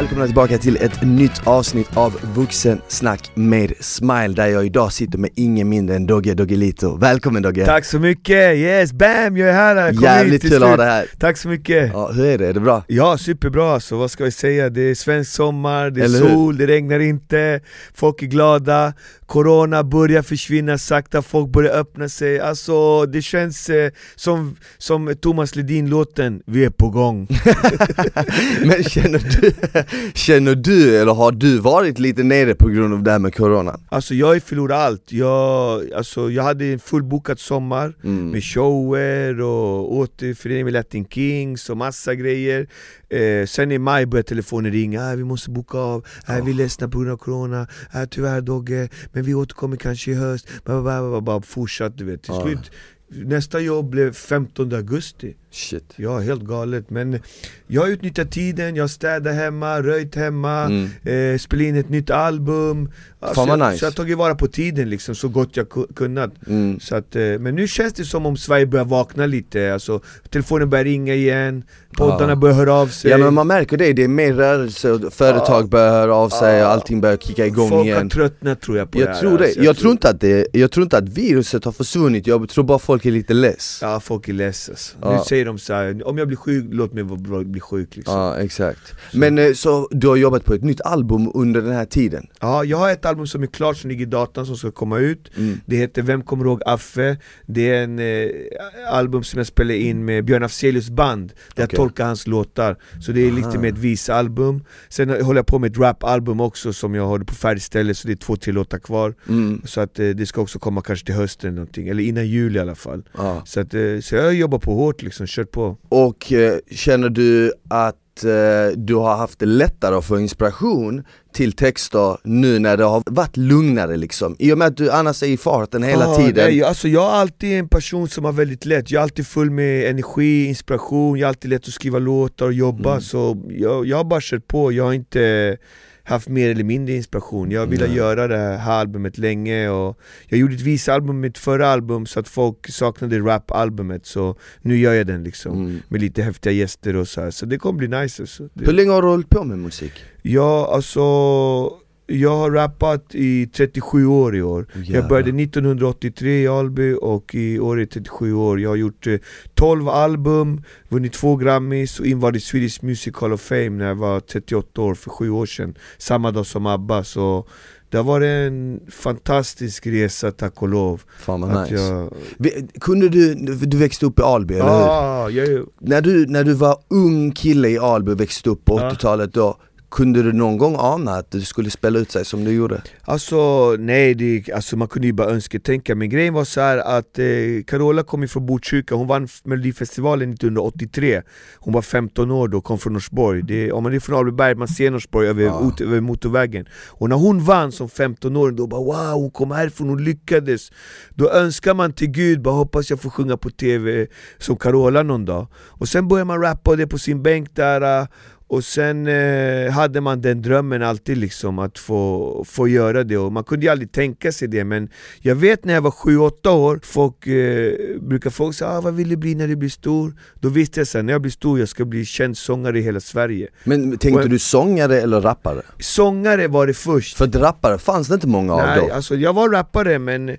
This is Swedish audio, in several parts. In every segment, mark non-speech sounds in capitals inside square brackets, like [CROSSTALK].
välkomna tillbaka till ett nytt avsnitt av Vuxensnack med Smile där jag idag sitter med ingen mindre än Dogge Doggelito. Välkommen Dogge! Tack så mycket! Yes, bam! Jag är här! Kom Jävligt kul att ha dig här! Tack så mycket! Ja, hur är det? Är det bra? Ja, superbra alltså, vad ska vi säga? Det är svensk sommar, det är sol, det regnar inte, folk är glada, Corona börjar försvinna sakta, folk börjar öppna sig Alltså det känns eh, som, som Thomas Ledin-låten, vi är på gång [LAUGHS] Men känner du, känner du, eller har du varit lite nere på grund av det här med coronan? Alltså jag har förlorat allt, jag, alltså, jag hade en fullbokad sommar Mm. med shower och återförening med Latin Kings och massa grejer. Eh, Sen i maj började telefonen ringa, ah, vi måste boka av, ah, vi är ledsna på grund av corona, ah, tyvärr Dogge, men vi återkommer kanske i höst, bara, fortsatt du vet. Till Ja. slut, nästa jobb blev 15 augusti Shit Ja, helt galet, men jag har utnyttjat tiden, jag städar hemma, röjt hemma, Mm. eh, spelat in ett nytt album vad jag, nice. så jag har tagit vara på tiden liksom, så gott jag ku- kunnat Mm. så att, eh, men nu känns det som om Sverige börjar vakna lite, alltså, telefonen börjar ringa igen, poddarna Ja. börjar höra av sig Ja men man märker det, det är mer rörelse företag Ja. börjar höra av sig Ja. och allting börjar kicka igång Folk har igen tröttnat tror jag på det Jag här, tror det, alltså, jag tror inte att det, jag tror inte att viruset har försvunnit, jag tror bara folk är lite less Ja folk är less alltså. Nu säger de så här, om jag blir sjuk, låt mig vara- bli sjuk liksom Ja exakt Men eh, så du har jobbat på ett nytt album under den här tiden? Ja, jag har ett album som är klart som ligger i datan som ska komma ut Mm. Det heter Vem kommer ihåg Affe? Det är en eh, album som jag spelade in med Björn Afzelius band Där jag Okej. tolkar hans låtar Så det är lite Aha. med ett visalbum Sen håller jag på med ett rapalbum också som jag håller på att färdigställa Så det är två, tre låtar kvar Mm. Så att eh, det ska också komma kanske till hösten eller någonting Eller innan jul i alla fall Ja. Så, att, eh, så jag jobbar på hårt liksom, kört på. Och eh, känner du att eh, du har haft det lättare att få inspiration till texter nu när det har varit lugnare liksom? I och med att du annars är i farten hela Ah, tiden. Nej, alltså jag är alltid en person som har väldigt lätt, jag är alltid full med energi, inspiration, jag har alltid lätt att skriva låtar och jobba. Mm. Så jag, jag har bara kört på, jag har inte haft mer eller mindre inspiration Jag ville Nej. göra det här albumet länge och Jag gjorde ett visalbum mitt förra album så att folk saknade rapalbumet Så nu gör jag den liksom, Mm. med lite häftiga gäster och så här. så det kommer bli nice alltså. Hur länge har du hållit på med musik? Ja alltså, jag har rappat i 37 år i år. Jag började 1983 i Alby och i år är jag 37 år. Jag har gjort eh, 12 album, vunnit två Grammys och invald i Swedish Music Hall of Fame när jag var 38 år, för sju år sedan Samma dag som ABBA, så det har varit en fantastisk resa tack och lov Fan vad nice. jag, Kunde du, du växte upp i Alby eller hur? ah, jag, är- När du, när du var ung kille i Alby och växte upp på Ja. 80-talet då Kunde du någon gång ana att det skulle spela ut sig som du gjorde? Alltså nej, det, alltså, man kunde ju bara önsketänka. Men grejen var så här att eh, Carola kom ifrån Botkyrka, hon vann Melodifestivalen 1983 Hon var 15 år då, kom från Norsborg. Det, Om man är från Albyberg, man ser Norsborg över, Ja. ot- över motorvägen. Och när hon vann som 15-åring, då bara wow, hon kom härifrån, hon lyckades. Då önskar man till gud, bara hoppas jag får sjunga på TV som Carola någon dag. Och sen börjar man rappa det på sin bänk där eh, och sen eh, hade man den drömmen alltid liksom att få, få göra det och man kunde ju aldrig tänka sig det men jag vet när jag var 7-8 år, folk eh, brukar fråga sig ah, vad vill du bli när du blir stor? Då visste jag så här, när jag blir stor jag ska bli känd sångare i hela Sverige Men tänkte Och- du sångare eller rappare? Sångare var det först För att rappare fanns det inte många av Nej, då? alltså jag var rappare men eh,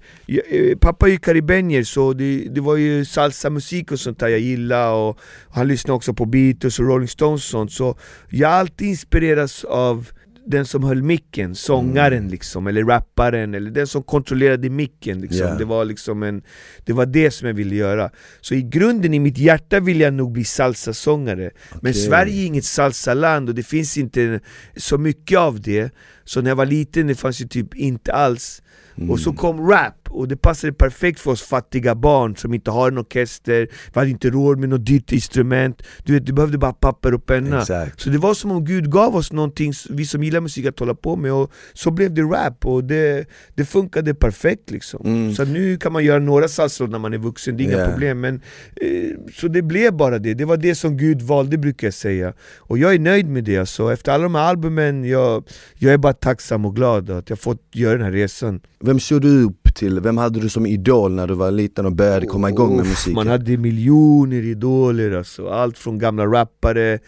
pappa är ju karibenier så det, det var ju salsa-musik och sånt där jag gillade och han lyssnade också på Beatles och Rolling Stones och sånt så jag har alltid inspirerats av den som höll micken, sångaren Mm. liksom, eller rapparen, eller den som kontrollerade micken liksom. Ja. det, var liksom en, det var det som jag ville göra Så i grunden, i mitt hjärta vill jag nog bli salsasångare Men Okej. Sverige är inget salsaland och det finns inte så mycket av det Så när jag var liten, det fanns ju typ inte alls Och så kom rap, och det passade perfekt för oss fattiga barn som inte har en orkester Vi hade inte råd med något dyrt instrument. Du vet, du behövde bara papper och penna. Exakt. Så det var som om Gud gav oss någonting, vi som gillar musik att hålla på med. Och så blev det rap och det, det funkade perfekt liksom. Mm. Så nu kan man göra några salsor när man är vuxen, det är inga Yeah. problem. Men eh, Så det blev bara det, det var det som Gud valde brukar jag säga. Och jag är nöjd med det. Alltså, efter alla de här albumen, jag, jag är bara tacksam och glad att jag fått göra den här resan. Vem såg du upp till? Vem hade du som idol när du var liten och började komma igång med musiken? Man hade miljoner idoler alltså, allt från gamla rappare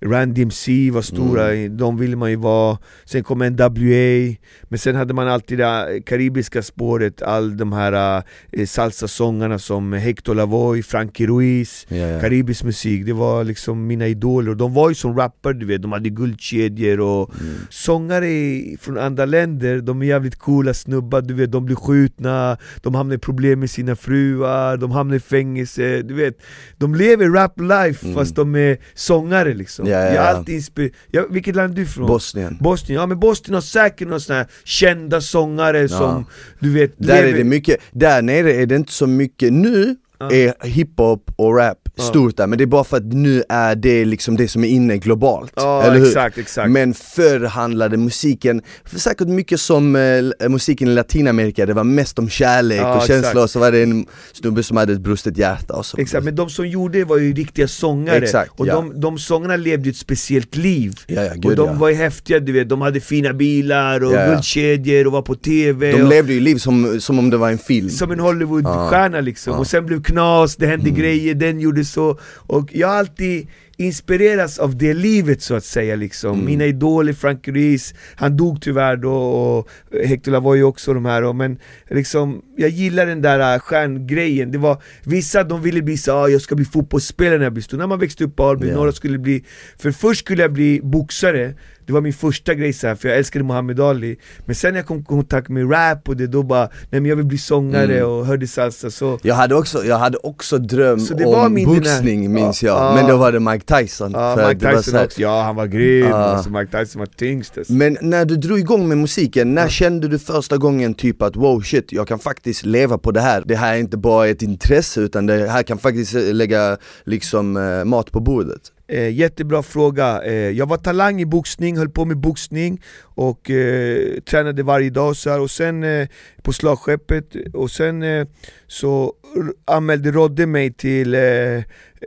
Run DMC var stora, de ville man ju vara. Sen kom NWA Men sen hade man alltid det karibiska spåret, all de här eh, salsa-sångarna som Hector Lavoe, Frankie Ruiz Ja, ja. Karibisk musik, det var liksom mina idoler, de var ju som rappare du vet, de hade guldkedjor och Mm. sångare från andra länder, de är jävligt coola snubbar, du vet, de blir skjutna, de hamnar i problem med sina fruar, de hamnar i fängelse, du vet. De lever rap life Mm. fast de är sångare liksom Ja, ja, Jag är alltid inspirerad, ja, vilket land är du ifrån? Bosnien. Bosnien, ja men Bosnien har säkert några sådana här kända sångare som du vet Där lever- är det mycket, där nere är det inte så mycket, nu är hiphop och rap. Stort där, men det är bara för att nu är det liksom det som är inne globalt, Ja eller hur? exakt, exakt. Men förr handlade musiken, för säkert mycket som eh, musiken i Latinamerika, det var mest om kärlek Ja, och känslor, och så var det en snubbe som hade ett brustet hjärta och så Exakt, men de som gjorde det var ju riktiga sångare, Exakt, och ja. de, de sångarna levde ett speciellt liv. Ja, ja, Och gud de ja. var ju häftiga, du vet, de hade fina bilar och guldkedjor och var på TV De och, levde ju liv som, som om det var en film. Som en Hollywoodstjärna liksom. Mm. och sen blev knas, det hände grejer, den gjorde så Och jag har alltid inspireras av det livet så att säga liksom Mm. Mina idoler, Frank Ruiz, han dog tyvärr då och Hector Lavoe också de här men liksom Jag gillar den där äh, stjärngrejen, det var Vissa de ville bli så ah, jag ska bli fotbollsspelare när jag blir stor, när man växte upp på Alby, Ja. några skulle bli För först skulle jag bli boxare det var min första grej så här, för jag älskade Muhammad Ali Men sen när jag kom i kontakt med rap och det då bara, nej men jag vill bli sångare Mm. och hörde salsa så Jag hade också, jag hade också dröm om boxning minns jag, Ja. men då var det Mike Tyson Ja, för Mike det var så Tyson här- också, ja han var grym, Ja. alltså, Mike Tyson var tyngst alltså. Men när du drog igång med musiken, när kände du första gången typ att wow shit, jag kan faktiskt leva på det här Det här är inte bara ett intresse utan det här kan faktiskt eh, lägga liksom eh, mat på bordet Eh, jättebra fråga. Eh, jag var talang i boxning, höll på med boxning och eh, tränade varje dag så här. och sen eh, på slagskeppet och sen eh, så r- anmälde Rodde mig till eh,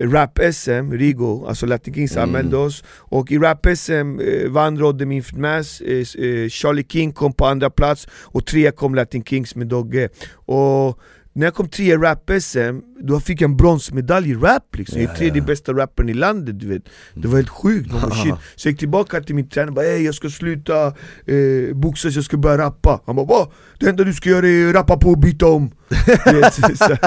Rap-SM, Rigo, alltså Latin Kings Mm. anmälde oss och i Rap-SM eh, vann Rodde min finmass, eh, eh, Charlie King kom på andra plats och trea kom Latin Kings med Dogge och när jag kom trea i rap-SM, då fick jag en bronsmedalj i rap liksom. Jag Ja, är tredje bästa rapparen i landet du vet Det var helt sjukt, [LAUGHS] man bara, shit. Så jag gick tillbaka till min tränare och bara "Ey, jag ska sluta eh, boxas, jag ska börja rappa Han bara va? Det enda du ska göra är rappa på och byta om [LAUGHS] vet, så, så,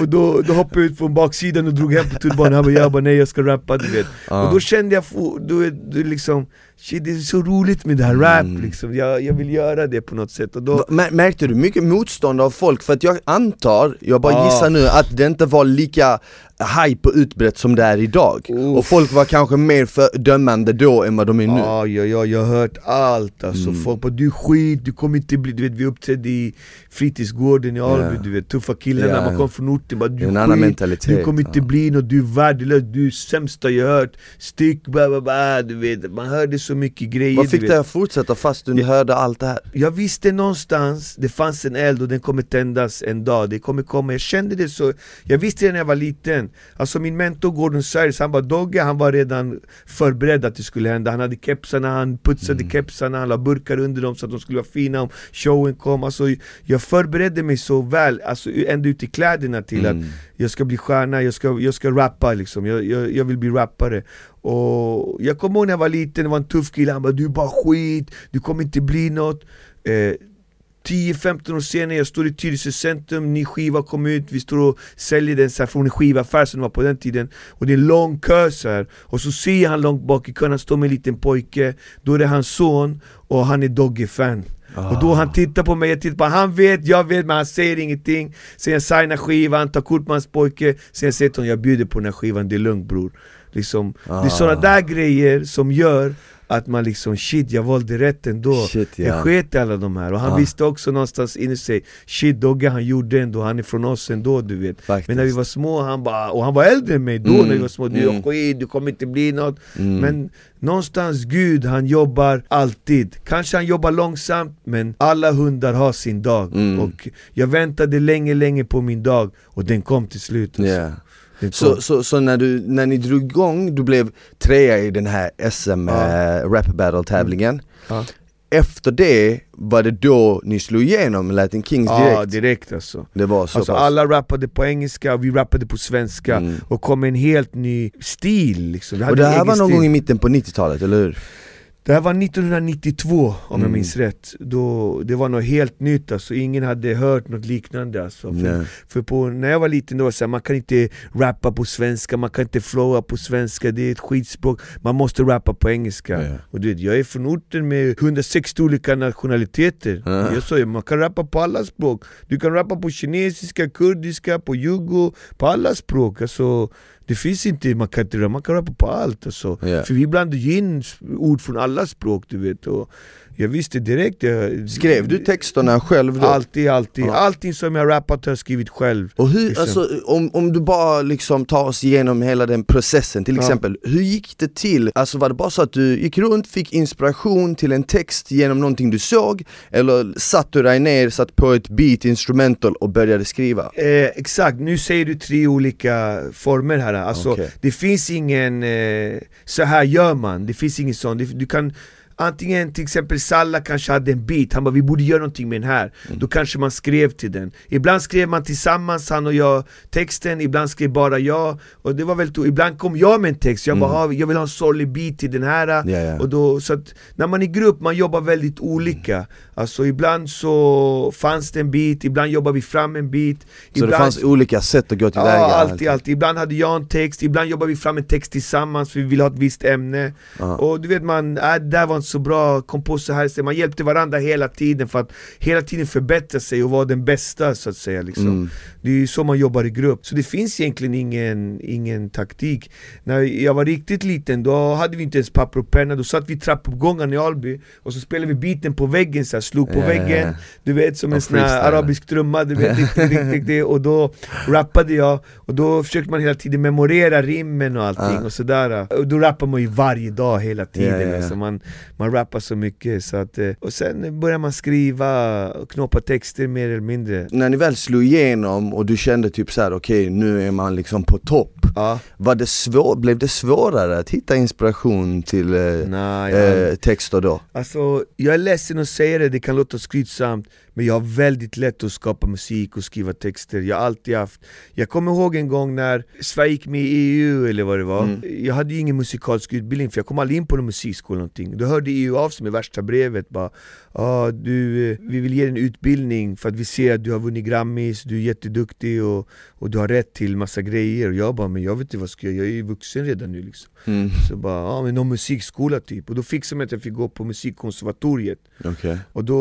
Och då, då hoppade jag ut från baksidan och drog hem på tunnelbanan Han bara, jag bara nej jag ska rappa du vet. Och då kände jag, du vet, liksom Shit det är så roligt med det här rap Mm. liksom, jag, jag vill göra det på något sätt och då Mär- Märkte du mycket motstånd av folk? För att jag antar, jag bara Ja. gissar nu, att det inte var lika hype och utbrett som det är idag Uff. Och folk var kanske mer fördömande då än vad de är nu Ja, ja, ja, jag har hört allt alltså, Mm. folk bara du är skit, du kommer inte bli, du vet vi uppträdde i fritidsgården i Alby, Ja. du vet tuffa killarna, Ja, man kom från orten bara du Det är en är annan skit, mentalitet du kommer inte ja. bli något, du är värdelös, du är sämsta jag hört, stick, bla bla bla, du vet, man hörde så mycket grejer Vad du fick vet. dig att fortsätta fast du hörde allt det här? Jag visste någonstans, det fanns en eld och den kommer tändas en dag, det kommer komma, jag kände det så Jag visste det när jag var liten, alltså min mentor Gordon Cyrus, han var Dogge, han var redan förberedd att det skulle hända. Han hade kepsarna, han putsade Mm. kepsarna, han la burkar under dem så att de skulle vara fina om showen kom. Alltså jag förberedde mig så väl, alltså ända ut i kläderna till att Mm. jag ska bli stjärna, jag ska, jag ska rappa liksom, jag, jag, jag vill bli rappare. Och jag kommer ihåg när jag var liten, det var en tuff kille, han bara 'Du är bara skit, du kommer inte bli något' eh, 10-15 år senare, jag står i Tyresö centrum, ny skiva kom ut, vi står och säljer den så här från en skivaffär som det var på den tiden. Och det är en lång kö så här. och så ser jag han långt bak i kön, han står med en liten pojke. Då är det hans son, och han är Dogge-fan och då han tittar på mig, jag tittar på honom, han vet, jag vet men han säger ingenting. Sen jag signar skivan, tar kort med hans pojke. Sen säger till honom, jag bjuder på den här skivan, det är lugnt bror. Liksom, Det är Ah. sådana där grejer som gör att man liksom shit, jag valde rätt ändå Shit, ja. Jag sket i alla de här, och han Ah. visste också någonstans inne i sig Shit Dogge han gjorde ändå, han är från oss ändå du vet Faktiskt. Men när vi var små, han bara, och han var äldre än mig då Mm, när vi var små Du mm. skit, du kommer inte bli något Mm. Men någonstans Gud, han jobbar alltid Kanske han jobbar långsamt, men alla hundar har sin dag Mm. Och jag väntade länge, länge på min dag Och den kom till slut alltså. Ja. Så, så, så när, du, när ni drog igång, du blev trea i den här SM Ja. eh, rap battle tävlingen Ja. efter det var det då ni slog igenom Latin Kings direkt? Ja direkt alltså Det var så Alltså pass? alla rappade på engelska, vi rappade på svenska Mm. och kom med en helt ny stil liksom. Och det här var någon stil. gång i mitten på 90-talet, eller hur? Det här var 1992 om jag Mm. minns rätt, då, det var något helt nytt alltså, ingen hade hört något liknande alltså. För, för på, när jag var liten då var det så här, man kan inte rappa på svenska, man kan inte flowa på svenska, det är ett skitspråk, man måste rappa på engelska. Ja. Och du vet, jag är från orten med 160 olika nationaliteter, Ja. jag sa ju man kan rappa på alla språk, du kan rappa på kinesiska, kurdiska, på jugo, på alla språk alltså det finns inte, man kan inte man kan rappa på allt alltså. Ja. För vi blandar ju in ord från alla språk du vet och jag visste direkt jag, Skrev du texterna själv då? Alltid, alltid. Ja. Allting som jag rappat har jag skrivit själv Och hur, Liksom. alltså, om, om du bara liksom tar oss igenom hela den processen, till Ja. exempel, hur gick det till? Alltså var det bara så att du gick runt, fick inspiration till en text genom någonting du såg? Eller satt du dig ner, satt på ett beat, instrumental och började skriva? eh, Exakt, nu säger du tre olika former här alltså, Okej. Det finns ingen, eh, så här gör man, det finns ingen sån, du kan on Antingen till exempel Salla kanske hade en beat, han bara vi borde göra någonting med den här. Då kanske man skrev till den. Ibland skrev man tillsammans, han och jag, texten, ibland skrev bara jag. Och det var väldigt, ibland kom jag med en text, jag bara ah, jag vill ha en sorglig beat till den här. Ja, ja. Och då, så att när man är i grupp, man jobbar väldigt olika. Alltså ibland så fanns det en beat, ibland jobbar vi fram en beat Så ibland, det fanns olika sätt att gå tillväga? Ja, alltid, alltid. Ibland hade jag en text, ibland jobbar vi fram en text tillsammans för vi vill ha ett visst ämne. Ja. Och du vet man, äh, det där var inte så bra, kom på så här, man hjälpte varandra hela tiden för att hela tiden förbättra sig och vara den bästa så att säga liksom. Mm. Det är ju så man jobbar i grupp, så det finns egentligen ingen, ingen taktik När jag var riktigt liten, då hade vi inte ens papper och penna, då satt vi i trappuppgången i Alby och så spelade vi beaten på väggen så här, slog på ja. väggen Du vet som en sån här arabisk trumma, du vet, riktigt, riktigt, riktigt, och då rappade jag och då försökte man hela tiden memorera rimmen och allting Ah. och sådär Och då rappar man ju varje dag hela tiden ja, ja. Alltså man, man rappar så mycket så att, eh, Och sen börjar man skriva och knåpa texter mer eller mindre. När ni väl slog igenom och du kände typ så här: okej nu är man liksom på topp. Ja, var det svår, Blev det svårare att hitta inspiration till eh, nej, jag, eh, texter då? Alltså, jag är ledsen att säga det, det kan låta skrytsamt Men jag har väldigt lätt att skapa musik och skriva texter, jag har alltid haft Jag kommer ihåg en gång när Sverige gick med i EU eller vad det var. Mm. Jag hade ju ingen musikalisk utbildning för jag kom aldrig in på någon musikskola eller någonting. Då hörde EU av sig med värsta brevet bara ah, du, eh, Vi vill ge dig en utbildning för att vi ser att du har vunnit Grammis, du är jätteduktig och, och du har rätt till massa grejer. Och jag bara, men jag vet inte vad ska jag, jag är ju vuxen redan nu liksom. Mm. Så bara, ja men någon musikskola typ. Och då fixade man att jag fick gå på musikkonservatoriet. Okej. Och då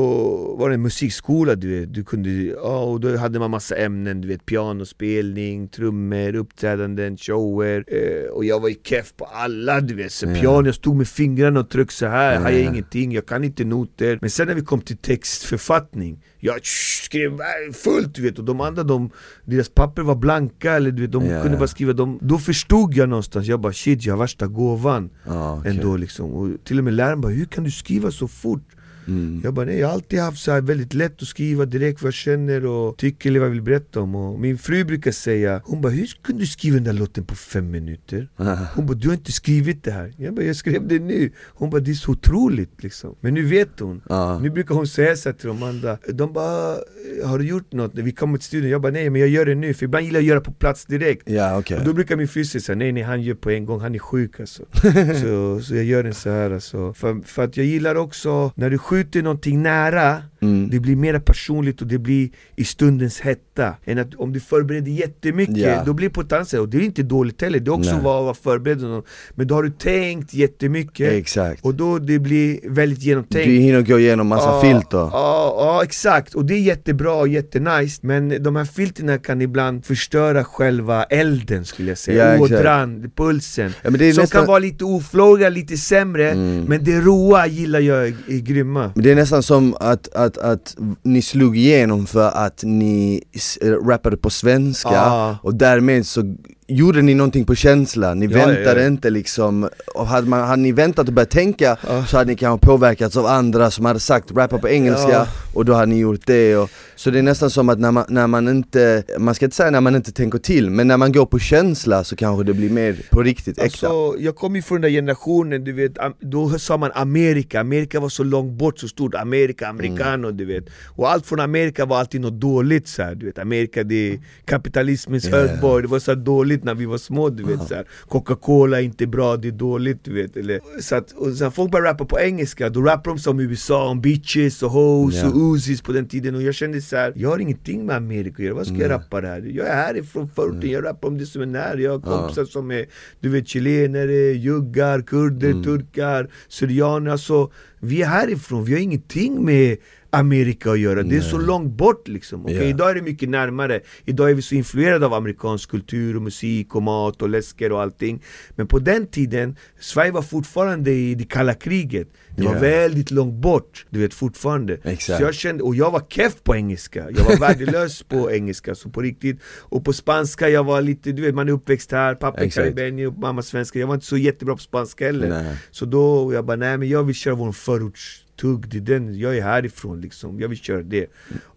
var det en musikskola du vet, du kunde, ja, och då hade man massa ämnen, du vet. Pianospelning, trummor, uppträdanden, shower. Eh, Och jag var ju keff på alla du vet, så Ja. piano, jag stod med fingrarna och tryckte så här, har jag ingenting, jag kan inte noter. Men sen när vi kom till textförfattning, jag skrev äh, fullt du vet, och de andra de, deras papper var blanka eller du vet, de Ja. kunde bara skriva, de, då förstod jag någonstans, jag bara shit jag har värsta gåvan Ja, okej. ändå liksom, och till och med läraren bara 'Hur kan du skriva så fort?' Mm. Jag bara nej, jag har alltid haft så väldigt lätt att skriva direkt vad jag känner och tycker eller vad jag vill berätta om. Och Min fru brukar säga, hon bara 'Hur kunde du skriva den där låten på fem minuter?' [LAUGHS] Hon bara 'Du har inte skrivit det här' Jag bara 'Jag skrev det nu' Hon bara 'Det är så otroligt' liksom. Men nu vet hon. Ja. Nu brukar hon säga så till de andra. De bara 'Har du gjort något?' Vi kommer till studion, jag bara 'Nej men jag gör det nu' För ibland gillar jag att göra på plats direkt. Ja okej. Och då brukar min fru säga nej nej han gör på en gång, han är sjuk alltså. [LAUGHS] Så, så jag gör den så här alltså. För, för att jag gillar också, när du skjuter någonting nära Mm. Det blir mer personligt och det blir i stundens hetta Än att om du förbereder jättemycket, Ja. då blir det på ett annat sätt Och det är inte dåligt heller, det är också Nej. att vara, förberedd. Men då har du tänkt jättemycket Exakt Och då det blir väldigt genomtänkt Du hinner gå igenom massa Ja, filter Ja, ja exakt, och det är jättebra och jättenice Men de här filterna kan ibland förstöra själva elden skulle jag säga, exakt. ådran, pulsen Ja, är Som nästan- kan vara lite oflåga, lite sämre Mm. Men det råa gillar jag, är grymma Men det är nästan som att, att, att ni slog igenom för att ni s- rappade på svenska Ja. och därmed så gjorde ni någonting på känsla? Ni Ja, väntade ja. inte liksom, och hade, man, hade ni väntat och börjat tänka Ja. så hade ni kanske påverkats av andra som hade sagt rappa på engelska Ja. och då hade ni gjort det och, Så det är nästan som att när man, när man inte, man ska inte säga när man inte tänker till, men när man går på känsla så kanske det blir mer på riktigt äkta. Alltså, jag kommer ju från den där generationen, du vet, då sa man Amerika, Amerika var så långt bort, så stort, Amerika, americano du vet. Och allt från Amerika var alltid något dåligt så här, du vet, Amerika det är kapitalismens ja. högborg, det var så dåligt när vi var små du vet så. Coca-Cola är inte bra, det är dåligt du vet. Eller, så att, och sen folk började rappa på engelska, då rappar de som USA, om bitches och hoes Ja. och uzis på den tiden. Och jag kände så här, jag har ingenting med Amerika att göra, vad ska jag Nej. rappa där? Jag är härifrån förorten, jag rappar om det som är nära, jag har Ja. kompisar som är du vet chilenare, juggar, kurder, Mm. turkar, syrianer alltså Vi är härifrån, vi har ingenting med Amerika att göra, det är så långt bort liksom. Okej, Ja. idag är det mycket närmare. Idag är vi så influerade av amerikansk kultur och musik och mat och läsker och allting. Men på den tiden, Sverige var fortfarande i det kalla kriget. Det var Ja. väldigt långt bort, du vet fortfarande. Exakt. Så jag kände, och jag var keff på engelska. Jag var värdelös på [LAUGHS] engelska, så på riktigt. Och på spanska, jag var lite, du vet man är uppväxt här, pappa är karibenier och mamma svenska. Jag var inte så jättebra på spanska heller. Nej. Så då, jag bara nej men jag vill köra vår förortstugg, det den, jag är härifrån liksom, jag vill köra det.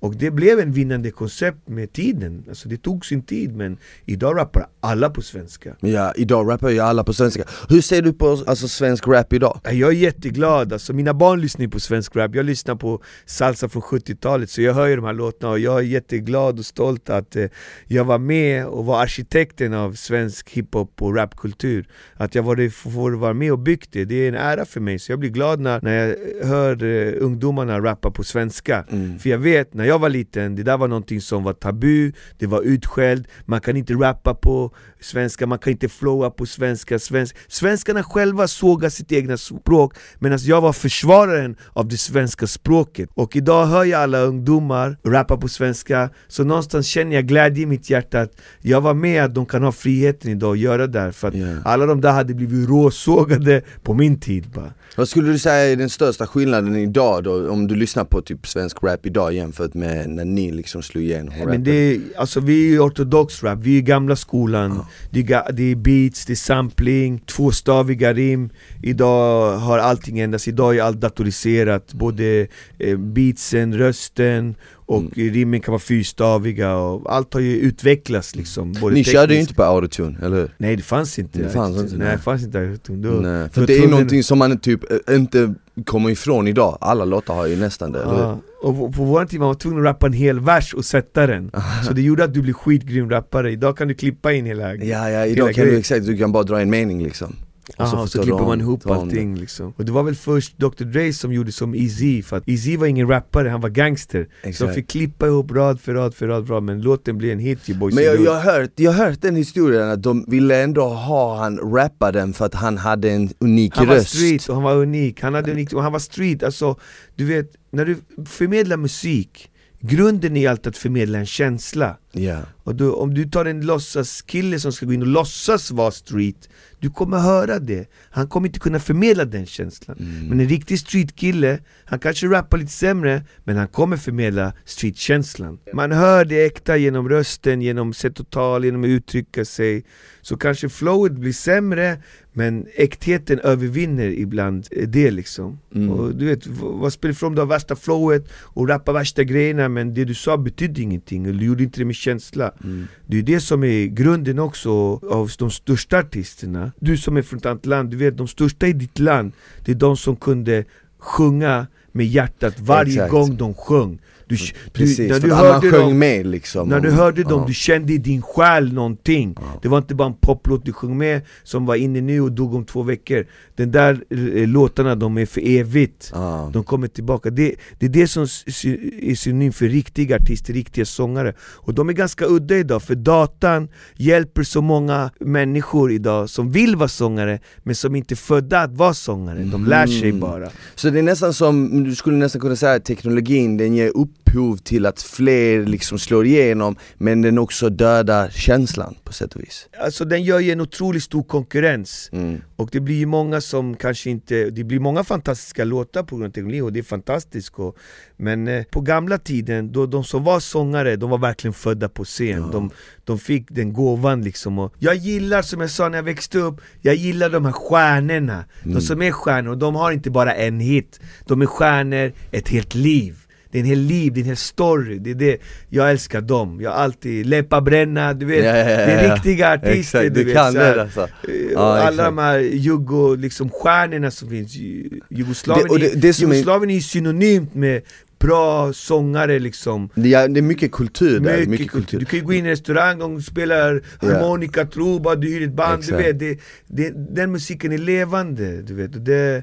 Och det blev en vinnande koncept med tiden, alltså det tog sin tid men idag rappar alla på svenska. Ja, idag rappar ju alla på svenska. Hur ser du på alltså, svensk rap idag? Jag är jätteglad, alltså mina barn lyssnar på svensk rap, jag lyssnar på salsa från 70-talet så jag hör ju de här låtarna och jag är jätteglad och stolt att eh, jag var med och var arkitekten av svensk hiphop och rapkultur. Att jag var, får vara med och byggt det, det är en ära för mig. Så jag blir glad när, när jag hör eh, ungdomarna rappa på svenska Mm. För jag vet, när jag var liten, det där var någonting som var tabu, det var utskälld, man kan inte rappa på svenska, man kan inte flowa på svenska, svensk. Svenskarna själva sågar sitt egna språk medan jag var försvararen av det svenska språket Och idag hör jag alla ungdomar rappa på svenska, så någonstans känner jag glädje i mitt hjärta att jag var med att de kan ha friheten idag att göra det här, för att Ja. alla de där hade blivit råsågade på min tid bara Vad skulle du säga är den största skillnaden idag då, om du lyssnar på typ svensk rap idag jämfört med när ni liksom slog igenom rappen? men det är, alltså vi är ortodox rap, vi är gamla skolan det, är, det är beats, det är sampling, tvåstaviga rim Idag har allting ändrats, idag är allt datoriserat Både eh, beatsen, rösten och Mm. rimmen kan vara fyrstaviga och allt har ju utvecklats liksom både Ni körde ju inte på autotune, eller hur? Nej det fanns inte Det fanns inte, Nej nej. det fanns inte autotune. För det är någonting som man typ eh, inte kommer ifrån idag, alla låtar har ju nästan det? Ja, och på, på vår tid man var tvungen att rappa en hel vers och sätta den. [LAUGHS] Så det gjorde att du blev skitgrym rappare, idag kan du klippa in hela Ja, ja, Hela idag kan grejen. du exakt, du kan bara dra en mening liksom Och så, får så ta klipper man ihop allting liksom. Och det var väl först Dr Dre som gjorde som Easy för att Easy var ingen rappare, han var gangster. Så de Exakt. fick klippa ihop rad för rad för rad, för rad men låten blev en hit ju boys Men jag, jag, har hört, jag hört den historien att de ville ändå ha han rappa den för att han hade en unik Han var röst. street och han var unik, han hade unik, och han var street, alltså Du vet, när du förmedlar musik Grunden är alltid att förmedla en känsla. Ja, Och då, om du tar en låtsaskille som ska gå in och låtsas vara street Du kommer höra det, han kommer inte kunna förmedla den känslan. Mm. Men en riktig streetkille, han kanske rappar lite sämre Men han kommer förmedla streetkänslan. Man hör det äkta genom rösten, genom sätt att tala, genom att uttrycka sig. Så kanske flowet blir sämre Men äktheten övervinner ibland eh, det liksom. Mm. och du vet, vad spelar det för om du har värsta flowet och rappar värsta grejerna men det du sa betydde ingenting, eller du gjorde inte det med känsla Mm. Det är det som är grunden också av de största artisterna Du som är från ett annat land, du vet de största i ditt land Det är de som kunde sjunga med hjärtat varje Exakt. gång de sjöng du, Precis, du, när du att alla hörde sjöng dem, med liksom när du hörde dem, ja. du kände i din själ någonting Ja. Det var inte bara en poplåt du sjöng med som var inne nu och dog om två veckor Den där eh, låtarna, de är för evigt Ja. de kommer tillbaka, det, det är det som är synonym för riktiga artister, riktiga sångare Och de är ganska udda idag, för datan hjälper så många människor idag som vill vara sångare Men som inte är födda att vara sångare, de lär sig Mhm. bara Så det är nästan som, du skulle nästan kunna säga att teknologin den ger upp upphov till att fler liksom slår igenom men den också dödar känslan på sätt och vis. Alltså den gör ju en otroligt stor konkurrens. Mm. Och det blir ju många som kanske inte, det blir många fantastiska låtar på grund av teknologi och det är fantastiskt. Och, Men eh, på gamla tiden, då de som var sångare, de var verkligen födda på scen. De, de fick den gåvan liksom. Och Jag gillar, som jag sa när jag växte upp, jag gillar de här stjärnorna. De som är stjärnor, och de har inte bara en hit. De är stjärnor ett helt liv det är en hel liv, det är en hel story, det är det Jag älskar dem, jag har alltid Leppa Bränna, du vet, Ja, ja, ja, det är ja. riktiga artister Exakt, du du vet, kan så det alltså. Eh, Ja, och alla exakt. de här jugo, liksom stjärnorna som finns, Ju- Jugoslavien, Det- och det- är- det Jugoslavien är ju synonymt med bra sångare liksom Det är, det är mycket kultur där, mycket, mycket, kultur. kultur. Du kan ju gå in i en restaurang, spelar Ja. harmonika, truba, du hyr ett band, du Exakt. vet det, det, Den musiken är levande, du vet och det,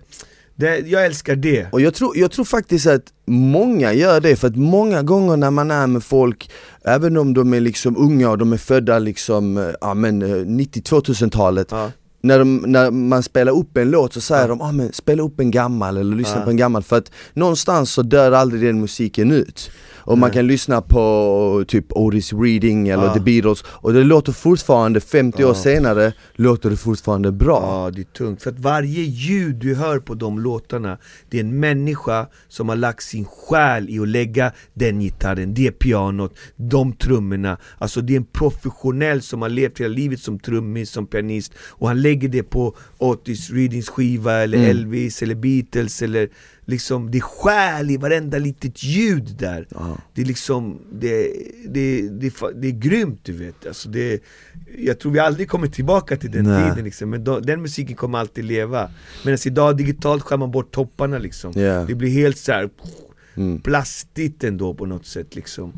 det, Jag älskar det Och jag tror, jag tror faktiskt att många gör det, för att många gånger när man är med folk, även om de är liksom unga och de är födda liksom, eh, ja men eh, 90-2000-talet ja. när, de, när man spelar upp en låt så säger de ah, men spela upp en gammal eller lyssna Ja. på en gammal för att någonstans så dör aldrig den musiken ut och man kan lyssna på typ Otis Reading eller. The Beatles och det låter fortfarande 50 år senare, låter det fortfarande bra Ja, det är tungt. För att varje ljud du hör på de låtarna, det är en människa som har lagt sin själ i att lägga den gitarren, det pianot, de trummorna. Alltså det är en professionell som har levt hela livet som trummis, som pianist och han lägger det på Otis Readings skiva eller Mm. Elvis eller Beatles eller liksom, det är själ i varenda litet ljud där. Ja. Det är liksom, det, det, det, det är grymt du vet alltså det, Jag tror vi aldrig kommer tillbaka till den Nej. tiden liksom, men då, den musiken kommer alltid leva Medan idag digitalt skär man bort topparna liksom Ja. Det blir helt så här Mm. plastigt ändå på något sätt liksom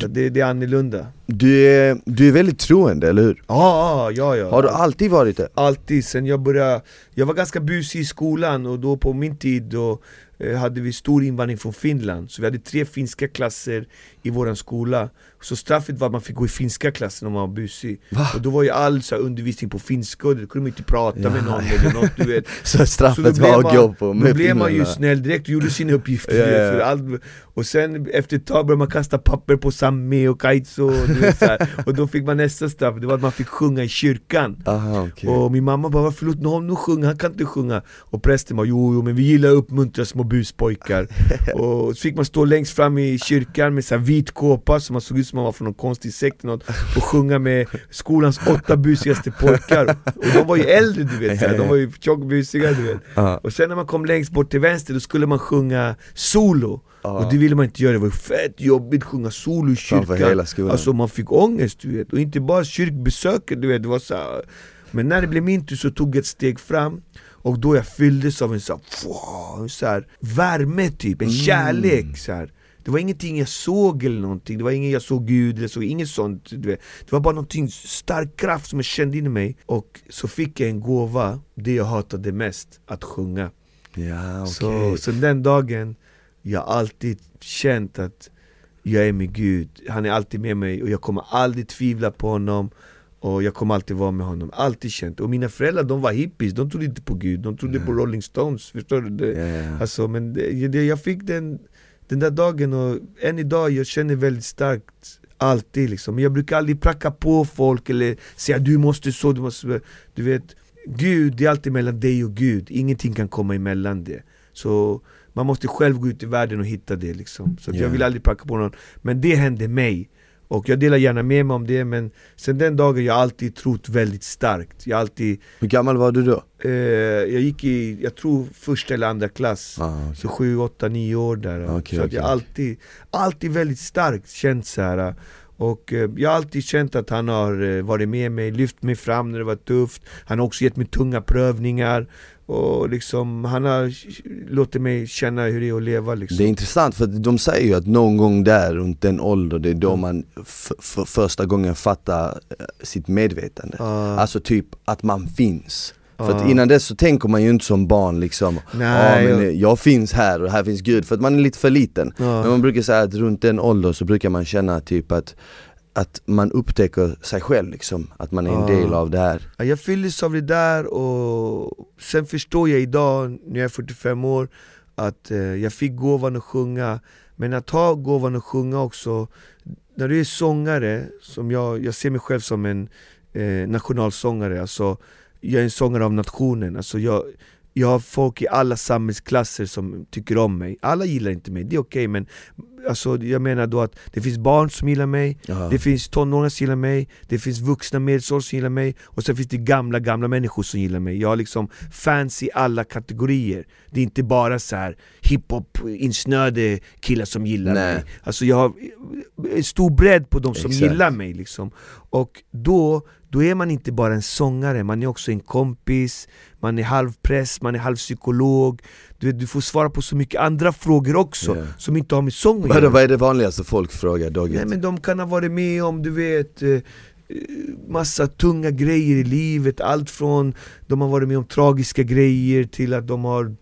Så det, det är annorlunda Du, är, du är väldigt troende, eller hur? Ja, ja, ja Har du alltid varit det? Alltid, sen jag började, jag var ganska busig i skolan och då på min tid då eh, hade vi stor invandring från Finland Så vi hade tre finska klasser i våran skola Så straffet var att man fick gå i finska klassen om man var busig Va? Och då var ju all så här, undervisning på finska och då kunde man inte prata Ja, med någon eller något du vet Så [LAUGHS] Så straffet då blev var att gå på då med blev man ju snäll direkt och gjorde sina uppgifter ja. för allt, Och sen efter ett tag började man kasta papper på Sami och Kaitso och, [LAUGHS] [LAUGHS] och då fick man nästa straff, det var att man fick sjunga i kyrkan. Aha, okej. och min mamma bara 'Varför låt honom sjunga? Han kan inte sjunga' Och prästen bara 'Jo, jo men vi gillar att uppmuntra små buspojkar' [LAUGHS] Och så fick man stå längst fram i kyrkan med så vit kåpa så man såg ut som man var från någon konstig sekt något Och sjunga med skolans åtta busigaste pojkar. Och de var ju äldre du vet, så de var ju tjockbusiga du vet. Och sen när man kom längst bort till vänster då skulle man sjunga solo Och det ville man inte göra, det var fett jobbigt att sjunga solo i kyrkan. Alltså man fick ångest du vet, och inte bara kyrkbesöket du vet, det var så här. Men när det blev min tur så tog jag ett steg fram och då jag fylldes av en så här, så här värme typ, en Mm. kärlek så här. Det var ingenting jag såg eller någonting, det var inget jag såg Gud eller så, inget sånt du vet. Det var bara någonting, stark kraft som jag kände in i mig Och så fick jag en gåva, det jag hatade mest, att sjunga Ja, okej. så, så den dagen, jag har alltid känt att jag är med Gud, han är alltid med mig och jag kommer aldrig tvivla på honom och jag kommer alltid vara med honom, alltid känt. Och mina föräldrar de var hippies, de trodde inte på Gud, de trodde på Rolling Stones, förstår du? Det, ja. Alltså, men det, jag fick den, den där dagen och än idag, jag känner väldigt starkt Alltid liksom, Men jag brukar aldrig pracka på folk eller säga du måste så, du måste Du vet, Gud, det är alltid mellan dig och Gud, ingenting kan komma emellan det. Så man måste själv gå ut i världen och hitta det liksom Så att Ja. jag vill aldrig pracka på någon Men det hände mig och jag delar gärna med mig om det men sen den dagen jag alltid trott väldigt starkt Jag alltid, Hur gammal var du då? eh, jag gick i, jag tror första eller andra klass Ah, okej. så sju, åtta, nio år där Okej, Så att okej, jag alltid, alltid väldigt starkt känt så här. Och eh, jag har alltid känt att han har eh, varit med mig, lyft mig fram när det var tufft Han har också gett mig tunga prövningar Och liksom, han har låtit mig känna hur det är att leva liksom Det är intressant för de säger ju att någon gång där runt den ålder, det är då man f- för första gången fattar eh, sitt medvetande Ja. Alltså typ att man finns För att Ja. innan dess så tänker man ju inte som barn liksom Nej, Ja men jag- eh, jag finns här och här finns Gud, för att man är lite för liten Ja. Men man brukar säga att runt den åldern så brukar man känna typ att att man upptäcker sig själv liksom, att man är en Ja. del av det här. Ja, Jag fylldes av det där och sen förstår jag idag, när jag är 45 år, att eh, jag fick gåvan att sjunga. Men att ha gåvan att sjunga också, när du är sångare, som jag, jag ser mig själv som en eh, nationalsångare, alltså jag är en sångare av nationen, alltså jag, jag har folk i alla samhällsklasser som tycker om mig. Alla gillar inte mig, det är okej okay, men alltså, jag menar då att det finns barn som gillar mig, Aha. det finns tonåringar som gillar mig, det finns vuxna medelålders som gillar mig och sen finns det gamla, gamla människor som gillar mig. Jag har liksom fans i alla kategorier. Det är inte bara så här hiphop-insnöade killar som gillar Nej. mig. Alltså jag har en stor bredd på de som Exakt. gillar mig liksom. Och då då är man inte bara en sångare, man är också en kompis, man är halvpräst, man är halvpsykolog du, vet, du får svara på så mycket andra frågor också, yeah. som inte har med sång att göra Vad är det vanligaste folk frågar Dogget? Nej men de kan ha varit med om, du vet eh, massa tunga grejer i livet, allt från de har varit med om tragiska grejer till att de har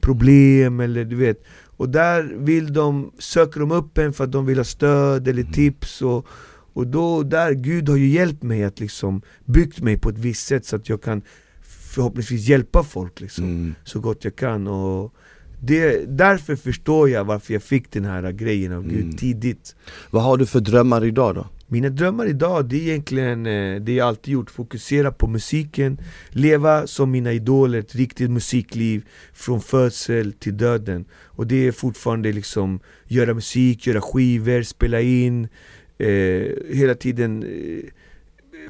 problem eller du vet Och där vill de, söker de upp en för att de vill ha stöd eller mm. tips och och då, där, Gud har ju hjälpt mig att liksom byggt mig på ett visst sätt så att jag kan förhoppningsvis hjälpa folk liksom, mm. så gott jag kan och det, därför förstår jag varför jag fick den här grejen av Gud mm. tidigt Vad har du för drömmar idag då? Mina drömmar idag, det är egentligen eh, det jag alltid gjort, fokusera på musiken Leva som mina idoler, ett riktigt musikliv från födsel till döden Och det är fortfarande liksom, göra musik, göra skivor, spela in eh, hela tiden eh,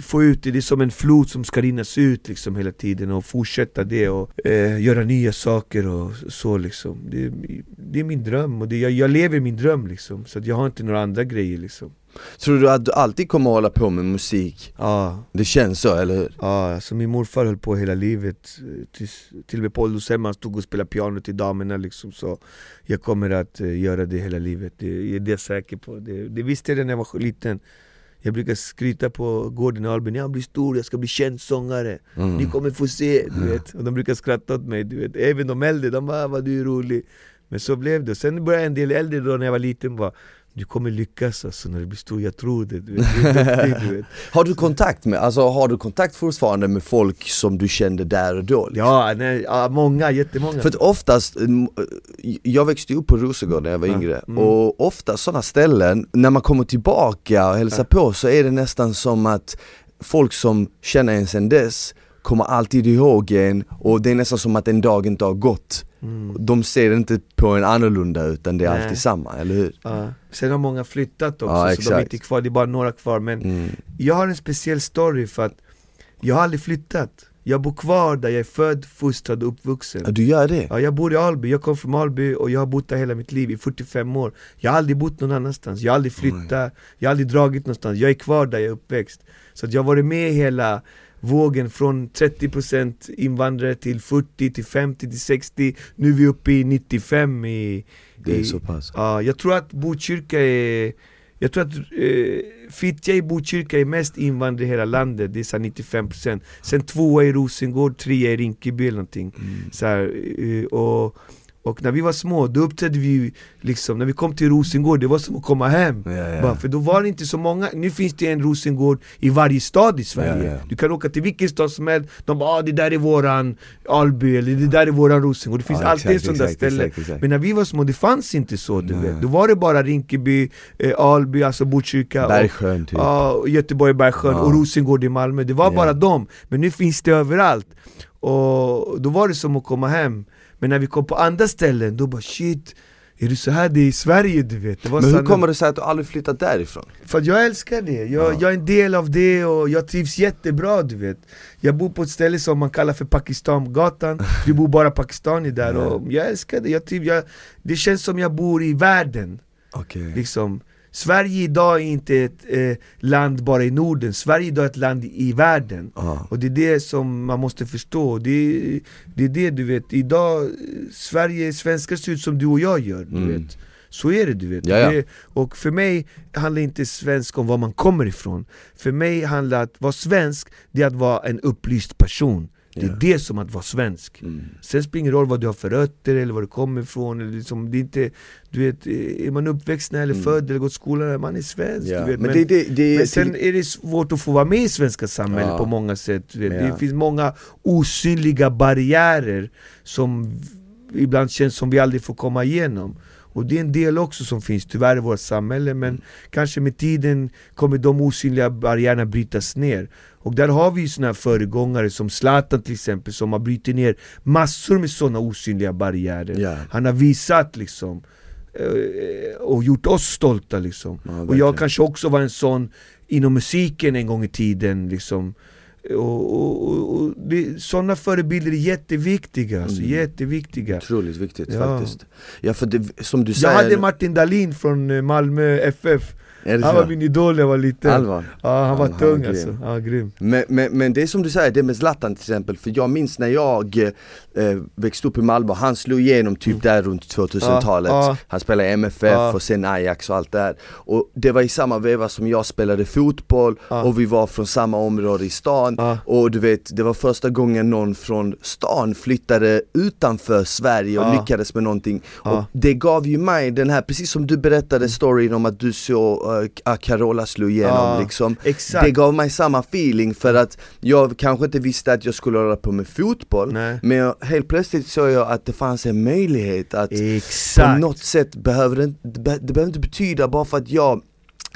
få ut det, det är som en flod som ska rinnas ut liksom hela tiden och fortsätta det och eh, göra nya saker och så liksom. Det, det är min dröm och det, jag, jag lever min dröm liksom, så jag har inte några andra grejer liksom. Tror du att du alltid kommer att hålla på med musik? Ja. Det känns så, eller hur? Ja, alltså min morfar höll på hela livet Tills, Till och med på ålderdomshemmet stod och spelade piano till damerna liksom så Jag kommer att uh, göra det hela livet, det, det är jag säker på. Det, det visste jag när jag var liten. Jag brukar skryta på gården i Albin, jag blir stor, jag ska bli känd sångare mm. Ni kommer få se, du vet. Och de brukar skratta åt mig, du vet. Även de äldre, de bara 'vad du är rolig' Men så blev det, sen började en del äldre då när jag var liten bara du kommer lyckas alltså när du blir stor, jag tror det, du vet, du vet. [LAUGHS] Har du kontakt med, alltså har du kontakt fortfarande med folk som du kände där och då? Liksom? Ja, nej, ja, många, jättemånga För att oftast, jag växte upp på Rosengård när jag var yngre, mm. och ofta sådana ställen, när man kommer tillbaka och hälsar ja. på så är det nästan som att folk som känner en sen dess kommer alltid ihåg en och det är nästan som att en dag inte har gått mm. De ser inte på en annorlunda utan det är Nej. alltid samma, eller hur? Ja. Sen har många flyttat också ja, så de är inte kvar, det är bara några kvar men mm. Jag har en speciell story för att jag har aldrig flyttat jag bor kvar där jag är född, fostrad och uppvuxen ja, Du gör det? Ja, jag bor i Alby, jag kom från Alby och jag har bott där hela mitt liv i 45 år Jag har aldrig bott någon annanstans, jag har aldrig flyttat, jag har aldrig dragit någonstans, jag är kvar där jag är uppväxt Så att jag har varit med hela vågen från 30% invandrare till 40 till 50 till 60 Nu är vi uppe i 95 i, Det är i, så pass? Ja, jag tror att Botkyrka är jag tror att eh, Fittja i Botkyrka är mest invandrare i hela landet, det är så 95% Sen tvåa i Rosengård, trea i Rinkeby eller någonting mm. så här, eh, och och när vi var små, då uppträdde vi liksom, när vi kom till Rosengård, det var som att komma hem. Ja, ja. Bara, För då var det inte så många, nu finns det en Rosengård i varje stad i Sverige. Ja, Du kan åka till vilken stad som helst, de bara ah, det där är våran Alby, eller det där är våran Rosengård. Det finns alltid ett sånt där ställe. exakt, exakt. Men när vi var små, det fanns inte så du vet. Då var det bara Rinkeby, eh, Alby, alltså Botkyrka Bergsjön typ. Och, Göteborg, Bergsjön och Rosengård i Malmö. Det var bara dem, men nu finns det överallt. Och då var det som att komma hem men när vi kom på andra ställen, då bara shit är det så här det är i Sverige du vet? Men hur kommer det sig att du aldrig flyttat därifrån? För att jag älskar det, jag, ja. jag, är en del av det och jag trivs jättebra du vet Jag bor på ett ställe som man kallar för Pakistangatan, det bor bara pakistanier där och jag älskar det, jag trivs, jag, det känns som jag bor i världen okay. liksom Sverige idag är inte ett eh, land bara i Norden, Sverige idag är ett land i världen. Ah. Och det är det som man måste förstå, det, det är det du vet, idag, Sverige, svenskar ser ut som du och jag gör, du mm. vet. Så är det du vet, det, och för mig handlar inte svensk om var man kommer ifrån. För mig handlar att vara svensk, det är att vara en upplyst person det är det som att vara svensk. Mm. Sen spelar det ingen roll vad du har för rötter eller var du kommer ifrån. Eller liksom, det är, inte, du vet, är man uppväxt eller mm. född eller gått skolan, man är svensk. Vet. Men, men, det, det, men sen är det svårt att få vara med i svenska samhället ja. på många sätt. Yeah. Det finns många osynliga barriärer som ibland känns som vi aldrig får komma igenom. Och det är en del också som finns tyvärr i vårt samhälle men kanske med tiden kommer de osynliga barriärerna brytas ner. Och där har vi ju såna här föregångare som Zlatan till exempel som har brutit ner massor med sådana osynliga barriärer. Ja. Han har visat liksom eh, och gjort oss stolta liksom. Ja, och jag kanske också var en sån inom musiken en gång i tiden liksom. Och, och, och, det, sådana förebilder är jätteviktiga, alltså, Mm. jätteviktiga. Otroligt viktigt Ja. faktiskt Ja för det, som du Jag säger hade Martin Dahlin från eh, Malmö FF, han var min idol när jag var liten. Allvar? Ja han var han tung var alltså, ja grym. Men, men, men det är som du säger, det med Zlatan till exempel, för jag minns när jag eh, växte upp i Malmö, han slog igenom typ där runt 2000-talet Mm. Ja, ja. Han spelade i MFF Ja. och sen Ajax och allt det här. Och det var i samma veva som jag spelade fotboll och vi var från samma område i stan. Och du vet, det var första gången någon från stan flyttade utanför Sverige och lyckades med någonting. Och det gav ju mig den här, precis som du berättade storyn om att du såg uh, Carola slog igenom Ja, liksom exakt. Det gav mig samma feeling för att jag kanske inte visste att jag skulle hålla på med fotboll Nej. Men jag, helt plötsligt såg jag att det fanns en möjlighet att på Exakt! något sätt behöver det, det, be- det behöver inte betyda bara för att jag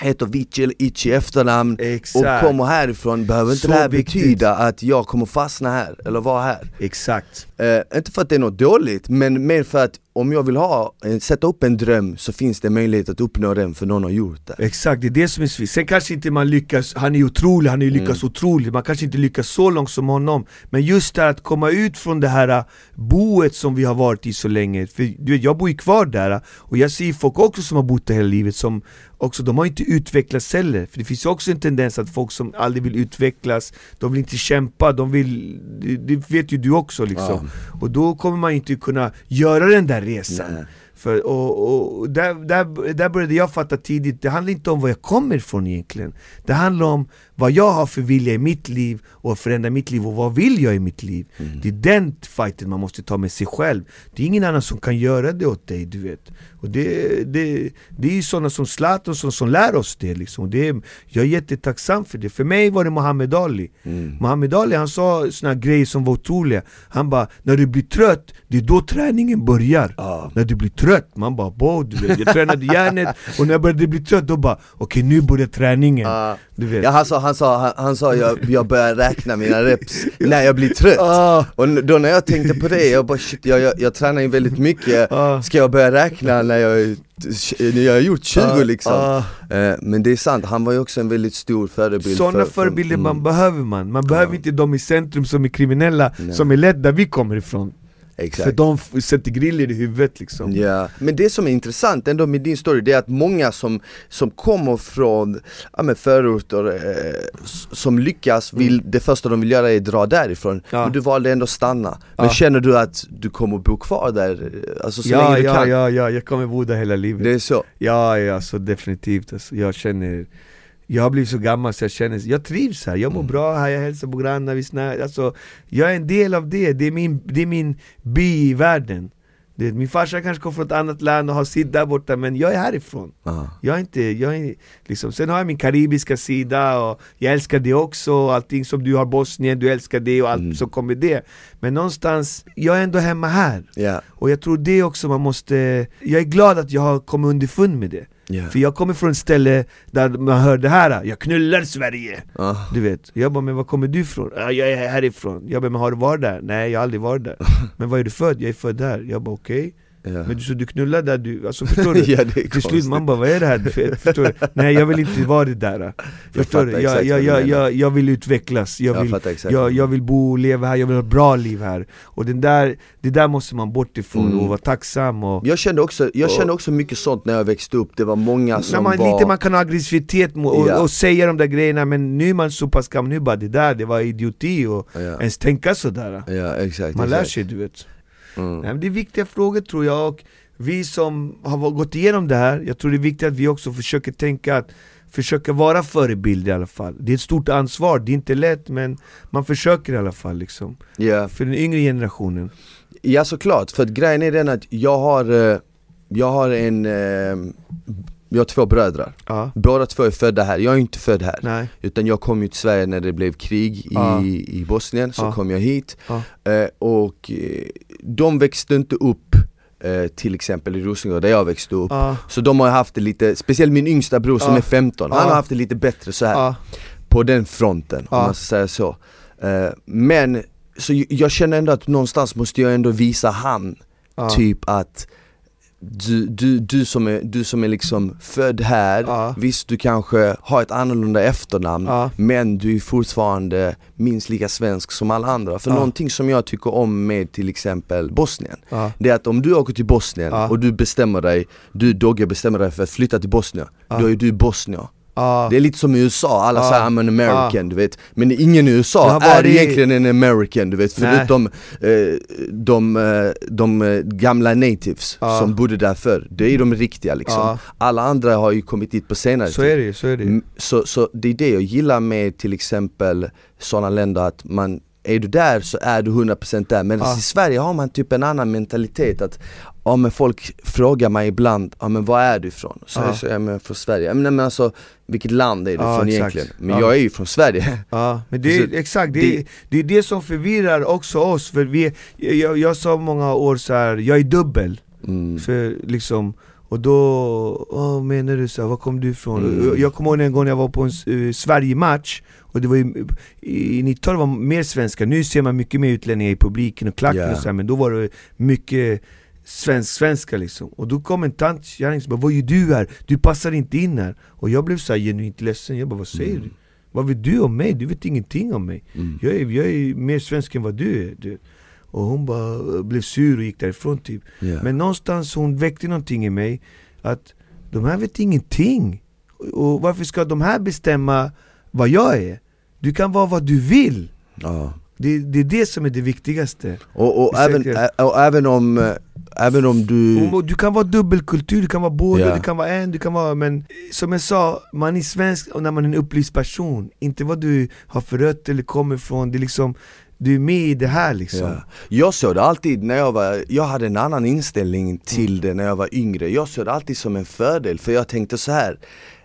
heter Vici eller Ichi efternamn Exakt. och kommer härifrån behöver inte Så det här viktigt. betyda att jag kommer fastna här eller vara här Exakt Eh, inte för att det är något dåligt, men mer för att om jag vill ha, eh, sätta upp en dröm så finns det möjlighet att uppnå den för någon har gjort det. Exakt, det är det som är svårt. Sen kanske inte man lyckas, han är otrolig, han har ju lyckats Mm. otroligt, man kanske inte lyckas så långt som honom. Men just det här att komma ut från det här äh, boet som vi har varit i så länge. För du vet, jag bor ju kvar där äh, och jag ser folk också som har bott där hela livet som också, de har inte utvecklats heller. För det finns ju också en tendens att folk som aldrig vill utvecklas, de vill inte kämpa, de vill, det, vet ju du också liksom. Och då kommer man inte kunna göra den där resan Nej. för, och, och där, där, där började jag fatta tidigt, det handlar inte om var jag kommer ifrån egentligen Det handlar om vad jag har för vilja i mitt liv och förändra mitt liv och vad vill jag i mitt liv? Det är den fighten man måste ta med sig själv. Det är ingen annan som kan göra det åt dig, du vet. Och det, det, det är ju sådana som Zlatan som, som lär oss det liksom. Det är, Jag är jättetacksam för det, för mig var det Muhammad Ali. Muhammad Ali han sa såna grejer som var otroliga. Han bara, när du blir trött, det är då träningen börjar. Ja. när du blir trött, man bara bo, du vet, jag tränade hjärnet. Och när jag började bli trött då bara okej nu börjar träningen. Ja. Du vet. Ja, sa, han sa, han, han sa jag, jag börjar räkna mina reps [LAUGHS] när jag blir trött Ah. Och då när jag tänkte på det, jag bara shit, jag, jag, jag tränar ju väldigt mycket Ah. Ska jag börja räkna när jag, är- när jag har gjort 20 Ah, liksom? ah. Eh, Men det är sant, han var ju också en väldigt stor förebild Sådana för, för- förebilder man mm, behöver man, man behöver inte de i centrum som är kriminella Nej. som är lätt där vi kommer ifrån Exakt För de sätter griller i huvudet liksom Ja, men det som är intressant ändå med din story det är att många som, som kommer från ja, men förorter eh, som lyckas, vill, det första de vill göra är dra därifrån Mm. Ja. Men du valde ändå att stanna Men Ja. känner du att du kommer bo kvar där? Alltså så Ja, länge du ja, kan? ja, ja, jag kommer bo där hela livet Det är så? Ja, ja, alltså definitivt alltså, jag känner jag har blivit så gammal så jag känner, jag trivs här, jag mår bra här, jag hälsar på grannar, vi snär, alltså Jag är en del av det, det är min, det är min by i världen. Det, Min farsa kanske kommer från ett annat land och har sitt där borta men jag är härifrån. Ja. Jag är inte, jag är liksom, sen har jag min karibiska sida och jag älskar det också, och allting som du har Bosnien, du älskar det och allt Mm. som kommer det. Men någonstans, jag är ändå hemma här. Ja, och jag tror det också man måste, jag är glad att jag har kommit underfund med det ja. För jag kommer från ett ställe där man hör det här, jag knullar Sverige Ja. Du vet, jag bara 'men var kommer du ifrån?' Ja, 'Jag är härifrån' Jag bara 'men har du varit där?' 'Nej jag har aldrig varit där' [LAUGHS] 'Men var är du född?' 'Jag är född där' Jag bara 'okej' Ja. Men du, så du knullar där du, alltså förstår [LAUGHS] du? Ja, Till slut man bara 'vad är det här?' För- Förstår du? [LAUGHS] Nej jag vill inte vara det där Förstår fattar du? Jag, jag, jag, jag, jag vill utvecklas, jag Jag vill, jag, jag vill bo och leva här, jag vill ha ett bra liv här Och den där, det där måste man bort ifrån Mm. och vara tacksam och Jag kände också, jag Och- kände också mycket sånt när jag växte upp, det var många som man, var lite man kan ha aggressivitet och, Ja. och säga de där grejerna men nu är man så pass gammal, nu bara det där, det var idioti och Ja, ens tänka sådär ja exakt, Man lär exakt. sig du vet Mm. Nej, men Det är viktiga frågor tror jag och vi som har gått igenom det här, jag tror det är viktigt att vi också försöker tänka att Försöka vara förebilder i alla fall. Det är ett stort ansvar, det är inte lätt men man försöker i alla fall liksom. Ja. För den yngre generationen. Ja såklart, för att grejen är den att jag har, eh, jag har en, eh, jag har två bröder. Ja, Båda två är födda här, jag är inte född här. Nej, Utan jag kom ju till Sverige när det blev krig i, Ja. i Bosnien, så Ja. kom jag hit. Eh, Och eh, de växte inte upp eh, till exempel i Rosengård där jag växte upp. Ja. Så de har haft det lite, speciellt min yngsta bror som Ja. är 15, han har haft det lite bättre så här Ja. på den fronten, om Ja. man ska säga så. Eh, men, så jag känner ändå att någonstans måste jag ändå visa han, typ att du, du, du, som är, du som är liksom född här, Ja. visst du kanske har ett annorlunda efternamn Ja. men du är fortfarande minst lika svensk som alla andra. För Ja. någonting som jag tycker om med till exempel Bosnien, Ja. det är att om du åker till Bosnien och du bestämmer dig, du Dogge bestämmer dig för att flytta till Bosnien, då är du bosnier. Ja. Det är lite som i USA, alla Ja. säger I'm an American, du vet Men ingen i USA är varit- egentligen en American, du vet. Förutom eh, de, eh, de eh, gamla natives som bodde där förr, det är de riktiga liksom. Alla andra har ju kommit dit på senare Så tid. är det så är det. Mm, Så, så det är det jag gillar med till exempel sådana länder att man är du där så är du 100% där, men i Sverige har man typ en annan mentalitet att Ja men folk frågar mig ibland, ja men var är du ifrån? Så Ja. jag säger, ja men från Sverige, ja, men, men alltså vilket land är du Ja, från exakt. egentligen? Men Ja. jag är ju från Sverige Ja, men det är, Så exakt, det, det- är, det är det som förvirrar också oss, för vi, jag, jag sa många år så här, jag är dubbel, mm. för liksom och då, vad menar du så här, var kom du ifrån? Mm. Jag- kommer ihåg en gång jag var på en uh, Sverige-match och det var ju, i 90-talet var mer svenska, nu ser man mycket mer utlänningar i publiken och klacken Ja. och så här, men då var det mycket svensk-svenska liksom Och då kom en tantkärring som bara 'Vad gör du här? Du passar inte in här' Och jag blev så här genuint ledsen, jag bara 'Vad säger du? Vad vet du om mig? Du vet ingenting om mig' Mm. jag är, jag är mer svensk än vad du är du. Och hon bara blev sur och gick därifrån typ Ja. Men någonstans hon väckte någonting i mig Att de här vet ingenting Och varför ska de här bestämma vad jag är? Du kan vara vad du vill ja. Det, det är det som är det viktigaste Och, och, även, ä, och även om, även om du Du kan vara dubbelkultur, du kan vara båda, Ja. du kan vara en, du kan vara men Som jag sa, man är svensk och när man är en upplyst person Inte vad du har för rötter eller kommer ifrån, det är liksom Du är med i det här liksom Ja. Jag såg det alltid när jag var, jag hade en annan inställning till det när jag var yngre Jag såg det alltid som en fördel för jag tänkte så här.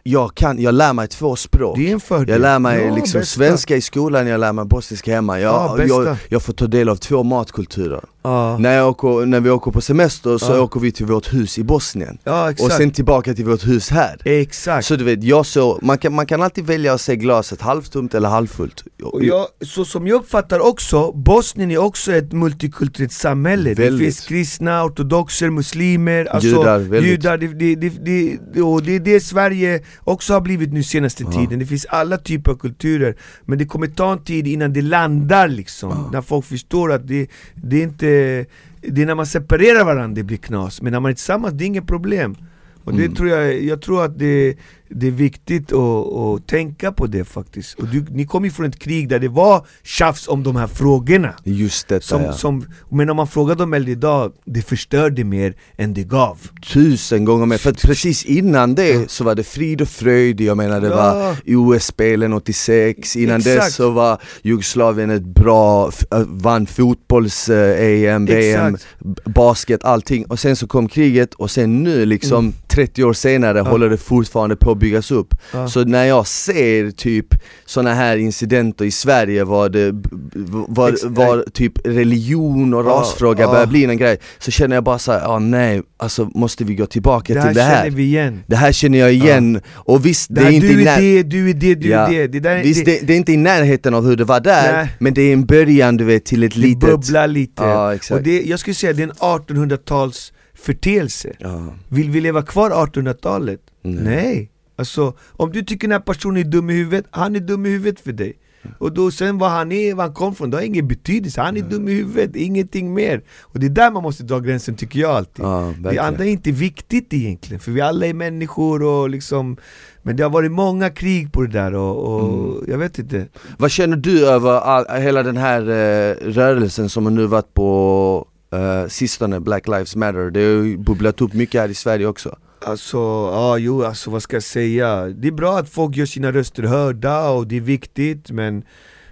Jag, kan, jag lär mig två språk. Det är en fördel. Jag lär mig Ja, liksom bästa. svenska i skolan, jag lär mig bosniska hemma. Jag, Ja, jag, jag får ta del av två matkulturer. Ja, när, jag åker, när vi åker på semester så åker vi till vårt hus i Bosnien. Och sen tillbaka till vårt hus här. Exakt. Så du vet, jag så, man kan, man kan alltid välja att se glaset halvtomt eller halvfullt. Och jag, så som jag uppfattar också, Bosnien är också ett multikulturellt samhälle. Det Väldigt. finns kristna, ortodoxer, muslimer, alltså Judar, väldigt. judar det, det, det, det, och det är det Sverige också har blivit nu senaste Ja. tiden. Det finns alla typer av kulturer Men det kommer ta en tid innan det landar liksom. När folk förstår att det, det är inte Det är när man separerar varandra det blir knas. Men när man är tillsammans, det är inget problem. Och det Mm. tror jag, jag tror att det, det är viktigt att, att tänka på det faktiskt. Och du, ni kom ju från ett krig där det var tjafs om de här frågorna. Just detta Som, ja. som, men om man frågar de äldre idag, det förstörde mer än det gav. tusen gånger mer, för precis innan det så var det frid och fröjd, jag menar det Ja. var OS-spelen 86, innan Exakt. dess så var Jugoslavien ett bra, vann fotbolls-EM, VM, Exakt. b- basket, allting och sen så kom kriget och sen nu liksom Mm. 30 år senare håller det fortfarande på byggas upp Ja. Så när jag ser typ såna här incidenter i Sverige var det, var, var typ religion och rasfråga ja. börjar bli en grej Så känner jag bara såhär, ja nej, alltså måste vi gå tillbaka Det här till det här? känner vi igen. Det här känner jag igen, och visst det, Det här, är inte du är det, du är det, du är det. det, där, Visst det, det, det är inte i närheten av hur det var där, Nej. men det är en början du vet till ett det litet... bubblar lite. Ja, och det, jag skulle säga det är en 1800-tals förteelse. Ja, Vill vi leva kvar 1800-talet? Nej. Nej. Alltså, om du tycker den här personen är dum i huvudet, han är dum i huvudet för dig. Och då sen vad han är, var han kom från, det har ingen betydelse. Han är dum i huvudet, ingenting mer. Och det är där man måste dra gränsen tycker jag alltid. ja det andra är inte viktigt egentligen, för vi alla är människor och liksom Men det har varit många krig på det där och, och Mm. jag vet inte Vad känner du över all, hela den här eh, rörelsen som har nu varit på eh, sistone, Black Lives Matter? Det har ju bubblat upp mycket här i Sverige också Alltså, ja jo alltså vad ska jag säga? Det är bra att folk gör sina röster hörda och det är viktigt men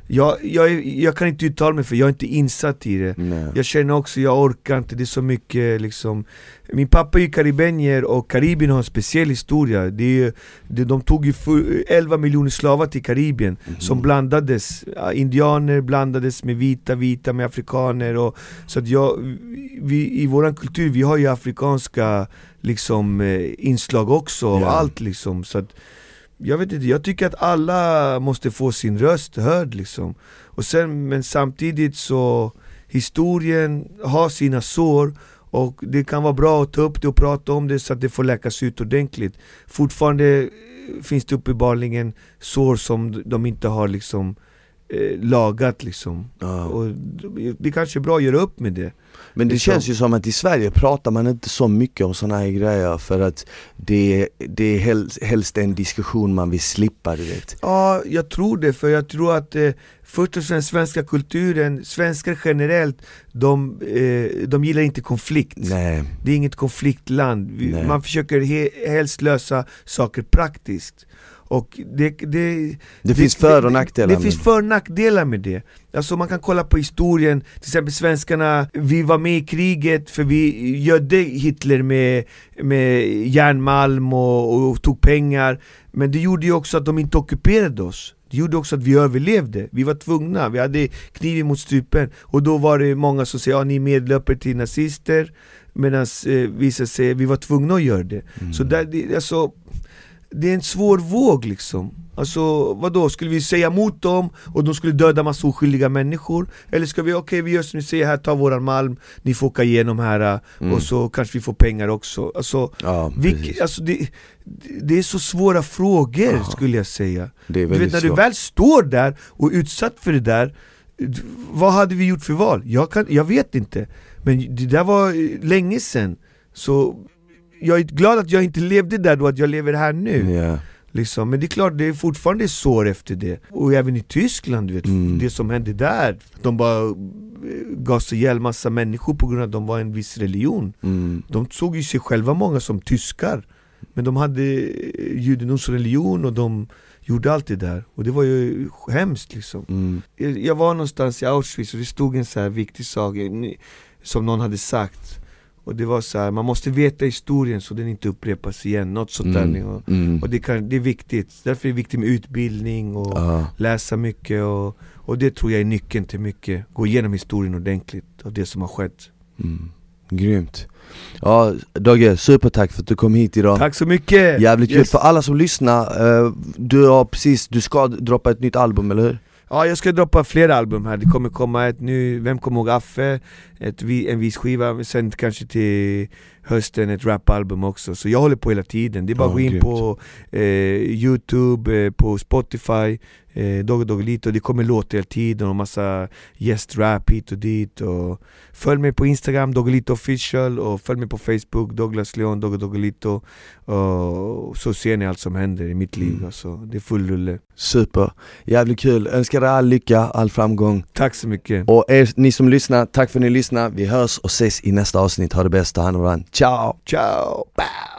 jag, jag, jag kan inte uttala mig för jag är inte insatt i det Nej. Jag känner också, jag orkar inte, det är så mycket liksom Min pappa är ju karibenier och Karibien har en speciell historia det är, det, De tog ju fu- 11 miljoner slavar till Karibien Mhm. Som blandades, indianer blandades med vita, vita med afrikaner och, Så att jag, vi, i våran kultur, vi har ju afrikanska liksom eh, inslag också, och Ja. allt liksom så att jag vet inte, jag tycker att alla måste få sin röst hörd liksom. Och sen, Men samtidigt så Historien har sina sår och det kan vara bra att ta upp det och prata om det så att det får läkas ut ordentligt. Fortfarande eh, finns det uppenbarligen sår som de inte har liksom eh, lagat liksom. Ja. och det kanske är bra att göra upp med det Men det Liksom. känns ju som att i Sverige pratar man inte så mycket om såna här grejer för att det, det är helst, helst en diskussion man vill slippa, du vet. Ja, jag tror det, för jag tror att eh, först och främst svenska kulturen, svenskar generellt, de, eh, de gillar inte konflikt Nej. Det är inget konfliktland, Vi- man försöker he, helst lösa saker praktiskt och det, det, Det, finns för och nackdelar Det, finns för och nackdelar med det. Alltså man kan kolla på historien, till exempel svenskarna, vi var med i kriget för vi gödde Hitler med, med järnmalm och, och tog pengar. Men det gjorde ju också att de inte ockuperade oss. Det gjorde också att vi överlevde, vi var tvungna, vi hade kniven mot strupen. Och då var det många som säger ja ni är medlöpare till nazister. Medan eh, visade sig, vi var tvungna att göra det. Mm. Så där, det, alltså, det är en svår våg liksom Alltså vadå, skulle vi säga emot dem och de skulle döda massa oskyldiga människor? Eller ska vi, okej vi gör som ni säger här, ta våran malm, ni får åka igenom här Mm. och så kanske vi får pengar också Alltså, Ja, vilk, alltså det, det är så svåra frågor Ja. skulle jag säga Du vet när du väl står där och är utsatt för det där Vad hade vi gjort för val? Jag, kan, jag vet inte Men det där var eh, länge sedan Så jag är glad att jag inte levde där då, att jag lever här nu Ja. liksom. Men det är klart, det är fortfarande sår efter det Och även i Tyskland, du vet, Mm. det som hände där De bara eh, gasade ihjäl massa människor på grund av att de var en viss religion Mm. de såg ju sig själva många som tyskar Men de hade eh, judendomsreligion och de gjorde allt det där Och det var ju hemskt liksom Mm. Jag var någonstans i Auschwitz och det stod en så här viktig sak Som någon hade sagt Och det var så här, man måste veta historien så den inte upprepas igen, något sånt där Mm. och, Mm. och det, kan, det är viktigt, därför är det viktigt med utbildning och Ja. läsa mycket och, och det tror jag är nyckeln till mycket Gå igenom historien ordentligt av det som har skett Mm. Grymt. Ja, Dogge, supertack för att du kom hit idag. Tack så mycket! Jävligt kul Yes. för alla som lyssnar, eh, du har precis, du ska droppa ett nytt album eller hur? Ja, jag ska droppa flera album här, det kommer komma ett nu, Vem kommer ihåg Affe? Ett, en visskiva, sen kanske till hösten ett rapalbum också Så jag håller på hela tiden, det är bara Ja, att gå in grymt. på eh, Youtube, eh, på Spotify, eh, Dogge Doggelito, det kommer låtar hela tiden och massa gästrap hit och dit och Följ mig på Instagram, Doggelito official och följ mig på Facebook, Douglas Leon, Dogge Doggelito och Så ser ni allt som händer i mitt liv Mm. alltså, det är full rulle Super, jävligt kul. Önskar dig all lycka, all framgång. Tack så mycket! Och er, ni som lyssnar, tack för att ni lyssnar. Vi hörs och ses i nästa avsnitt. Ha det bäst, ta hand om varandra. Ciao! Ciao! Bow.